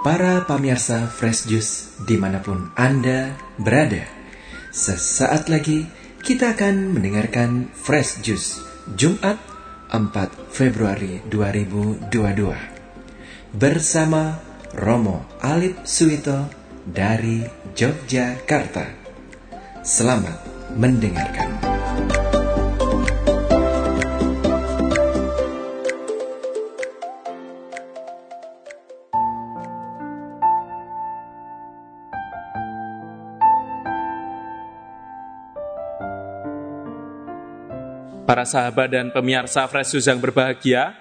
para pamirsa Fresh Juice di mana pun Anda berada. Sesaat lagi kita akan mendengarkan Fresh Juice Jumat 4 Februari 2022 bersama Romo Alip Suwito dari Yogyakarta. Selamat mendengarkan. Para sahabat dan pemirsa Fresh Juice yang berbahagia.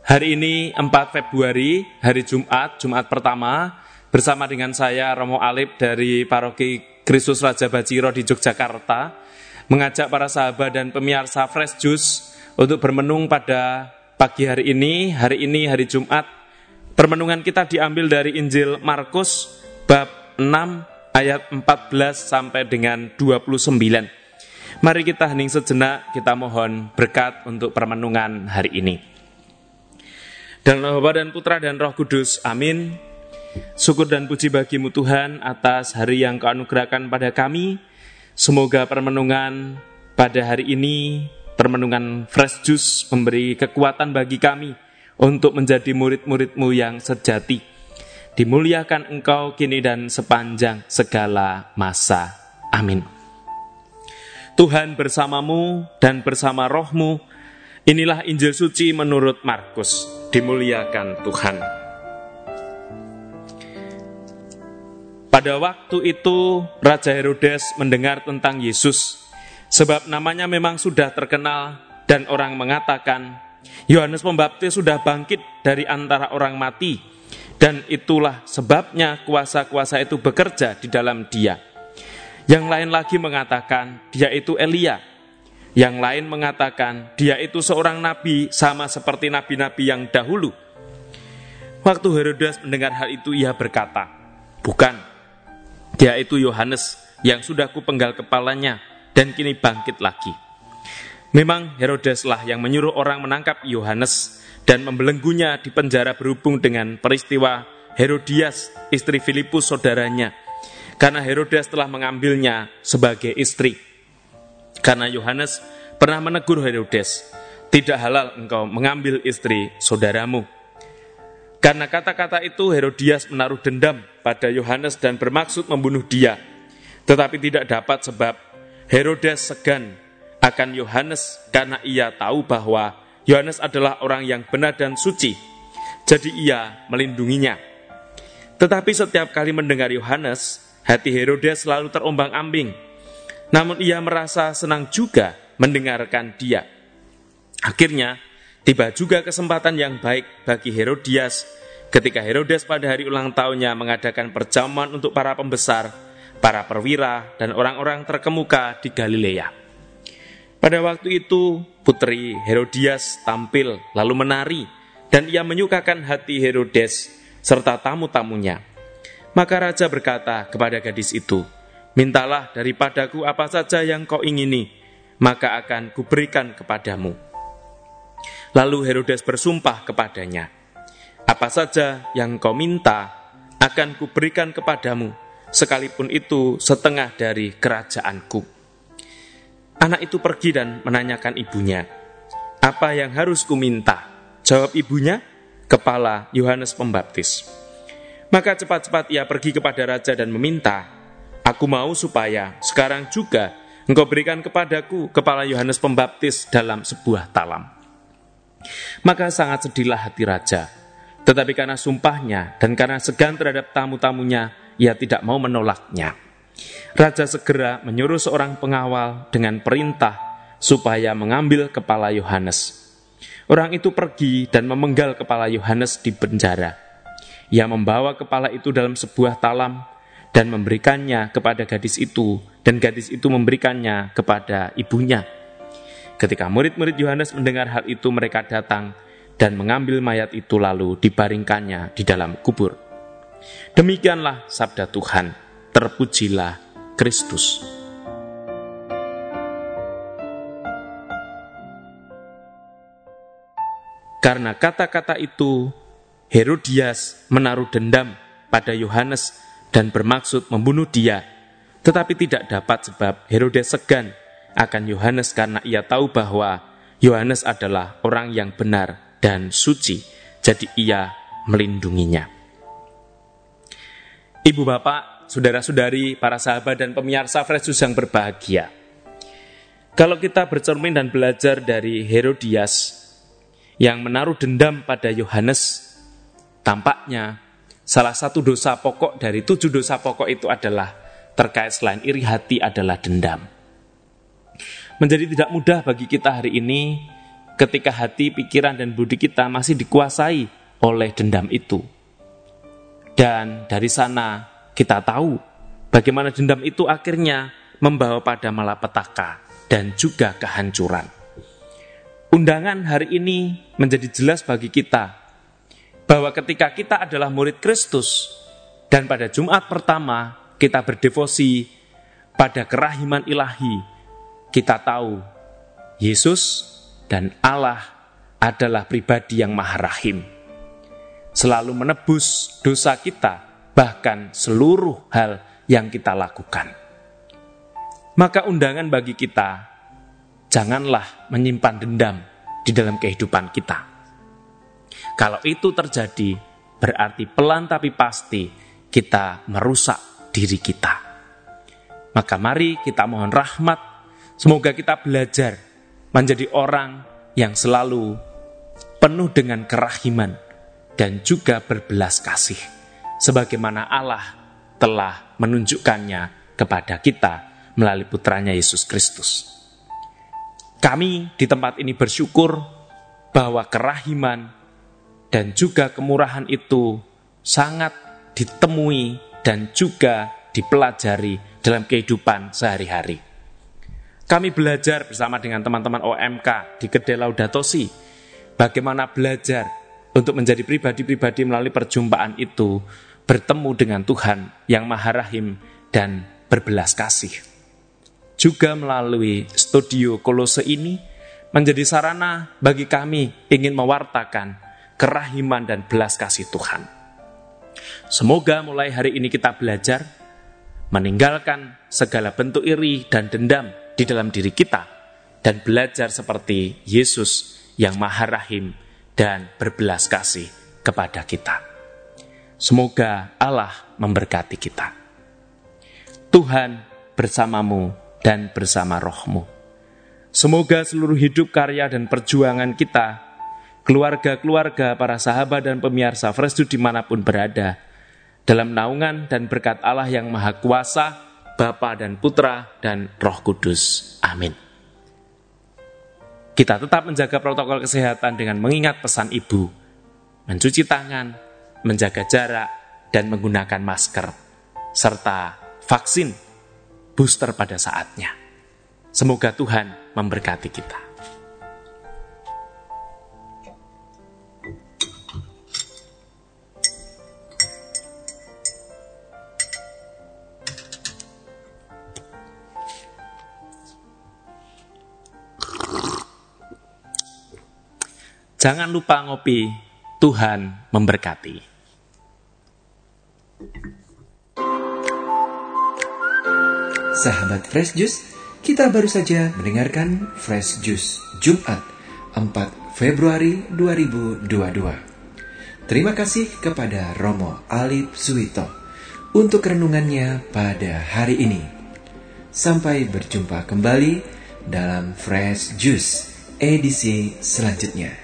Hari ini 4 Februari, hari Jumat, Jumat pertama, bersama dengan saya Romo Alip dari Paroki Kristus Raja Baciro di Yogyakarta, mengajak para sahabat dan pemirsa Fresh Juice untuk bermenung pada pagi hari ini, hari ini hari Jumat. Permenungan kita diambil dari Injil Markus bab 6 ayat 14 sampai dengan 29. Mari kita hening sejenak, kita mohon berkat untuk permenungan hari ini. Dan Bapa dan Putra dan Roh Kudus, amin. Syukur dan puji bagimu Tuhan atas hari yang kau anugerahkan pada kami. Semoga permenungan pada hari ini, permenungan Fresh Juice memberi kekuatan bagi kami untuk menjadi murid-muridmu yang sejati. Dimuliakan engkau kini dan sepanjang segala masa. Amin. Tuhan bersamamu dan bersama rohmu. Inilah Injil suci menurut Markus. Dimuliakan Tuhan. Pada waktu itu Raja Herodes mendengar tentang Yesus sebab namanya memang sudah terkenal dan orang mengatakan Yohanes Pembaptis sudah bangkit dari antara orang mati dan itulah sebabnya kuasa-kuasa itu bekerja di dalam dia. Yang lain lagi mengatakan dia itu Elia. Yang lain mengatakan dia itu seorang nabi sama seperti nabi-nabi yang dahulu. Waktu Herodes mendengar hal itu ia berkata, "Bukan. Dia itu Yohanes yang sudah kupenggal kepalanya dan kini bangkit lagi." Memang Herodeslah yang menyuruh orang menangkap Yohanes dan membelenggunya di penjara berhubung dengan peristiwa Herodias, istri Filipus saudaranya, karena Herodes telah mengambilnya sebagai istri. Karena Yohanes pernah menegur Herodes, tidak halal engkau mengambil istri saudaramu. Karena kata-kata itu Herodias menaruh dendam pada Yohanes dan bermaksud membunuh dia. Tetapi tidak dapat sebab Herodes segan akan Yohanes karena ia tahu bahwa Yohanes adalah orang yang benar dan suci. Jadi ia melindunginya. Tetapi setiap kali mendengar Yohanes, Hati Herodes selalu terombang-ambing. Namun ia merasa senang juga mendengarkan dia. Akhirnya, tiba juga kesempatan yang baik bagi Herodias ketika Herodes pada hari ulang tahunnya mengadakan perjamuan untuk para pembesar, para perwira, dan orang-orang terkemuka di Galilea. Pada waktu itu, putri Herodias tampil lalu menari, dan ia menyukakan hati Herodes serta tamu-tamunya. Maka raja berkata kepada gadis itu, Mintalah daripadaku apa saja yang kau ingini, maka akan kuberikan kepadamu. Lalu Herodes bersumpah kepadanya, Apa saja yang kau minta, akan kuberikan kepadamu, sekalipun itu setengah dari kerajaanku. Anak itu pergi dan menanyakan ibunya, Apa yang harus kuminta? Jawab ibunya, Kepala Yohanes Pembaptis. Maka cepat-cepat ia pergi kepada raja dan meminta, Aku mau supaya sekarang juga engkau berikan kepadaku kepala Yohanes Pembaptis dalam sebuah talam. Maka sangat sedihlah hati raja. Tetapi karena sumpahnya dan karena segan terhadap tamu-tamunya, ia tidak mau menolaknya. Raja segera menyuruh seorang pengawal dengan perintah supaya mengambil kepala Yohanes. Orang itu pergi dan memenggal kepala Yohanes di penjara. Ia membawa kepala itu dalam sebuah talam dan memberikannya kepada gadis itu, dan gadis itu memberikannya kepada ibunya. Ketika murid-murid Yohanes mendengar hal itu, mereka datang dan mengambil mayat itu lalu dibaringkannya di dalam kubur. Demikianlah sabda Tuhan, terpujilah Kristus. Karena kata-kata itu Herodias menaruh dendam pada Yohanes dan bermaksud membunuh dia, tetapi tidak dapat sebab Herodes segan akan Yohanes karena ia tahu bahwa Yohanes adalah orang yang benar dan suci, jadi ia melindunginya. Ibu bapak, saudara-saudari, para sahabat dan pemirsa Fresus yang berbahagia. Kalau kita bercermin dan belajar dari Herodias yang menaruh dendam pada Yohanes, tampaknya salah satu dosa pokok dari tujuh dosa pokok itu adalah terkait selain iri hati adalah dendam. Menjadi tidak mudah bagi kita hari ini ketika hati, pikiran, dan budi kita masih dikuasai oleh dendam itu. Dan dari sana kita tahu bagaimana dendam itu akhirnya membawa pada malapetaka dan juga kehancuran. Undangan hari ini menjadi jelas bagi kita bahwa ketika kita adalah murid Kristus dan pada Jumat pertama kita berdevosi pada kerahiman ilahi, kita tahu Yesus dan Allah adalah pribadi yang maha rahim. Selalu menebus dosa kita, bahkan seluruh hal yang kita lakukan. Maka undangan bagi kita janganlah menyimpan dendam di dalam kehidupan kita. Kalau itu terjadi, berarti pelan tapi pasti kita merusak diri kita. Maka mari kita mohon rahmat, semoga kita belajar menjadi orang yang selalu penuh dengan kerahiman dan juga berbelas kasih. Sebagaimana Allah telah menunjukkannya kepada kita melalui putranya Yesus Kristus. Kami di tempat ini bersyukur bahwa kerahiman dan juga kemurahan itu sangat ditemui dan juga dipelajari dalam kehidupan sehari-hari. Kami belajar bersama dengan teman-teman OMK di Kedai Laudato Si, bagaimana belajar untuk menjadi pribadi-pribadi melalui perjumpaan itu, bertemu dengan Tuhan yang Maha Rahim dan berbelas kasih juga melalui studio Kolose ini menjadi sarana bagi kami ingin mewartakan kerahiman dan belas kasih Tuhan. Semoga mulai hari ini kita belajar meninggalkan segala bentuk iri dan dendam di dalam diri kita dan belajar seperti Yesus yang maha rahim dan berbelas kasih kepada kita. Semoga Allah memberkati kita. Tuhan bersamamu dan bersama rohmu. Semoga seluruh hidup karya dan perjuangan kita, keluarga-keluarga, para sahabat dan pemirsa Fresh di mana pun berada, dalam naungan dan berkat Allah yang Maha Kuasa, Bapa dan Putra dan Roh Kudus. Amin. Kita tetap menjaga protokol kesehatan dengan mengingat pesan ibu, mencuci tangan, menjaga jarak, dan menggunakan masker, serta vaksin booster pada saatnya. Semoga Tuhan memberkati kita. Jangan lupa ngopi, Tuhan memberkati. Sahabat Fresh Juice, kita baru saja mendengarkan Fresh Juice Jumat 4 Februari 2022. Terima kasih kepada Romo Alip Suwito untuk renungannya pada hari ini. Sampai berjumpa kembali dalam Fresh Juice edisi selanjutnya.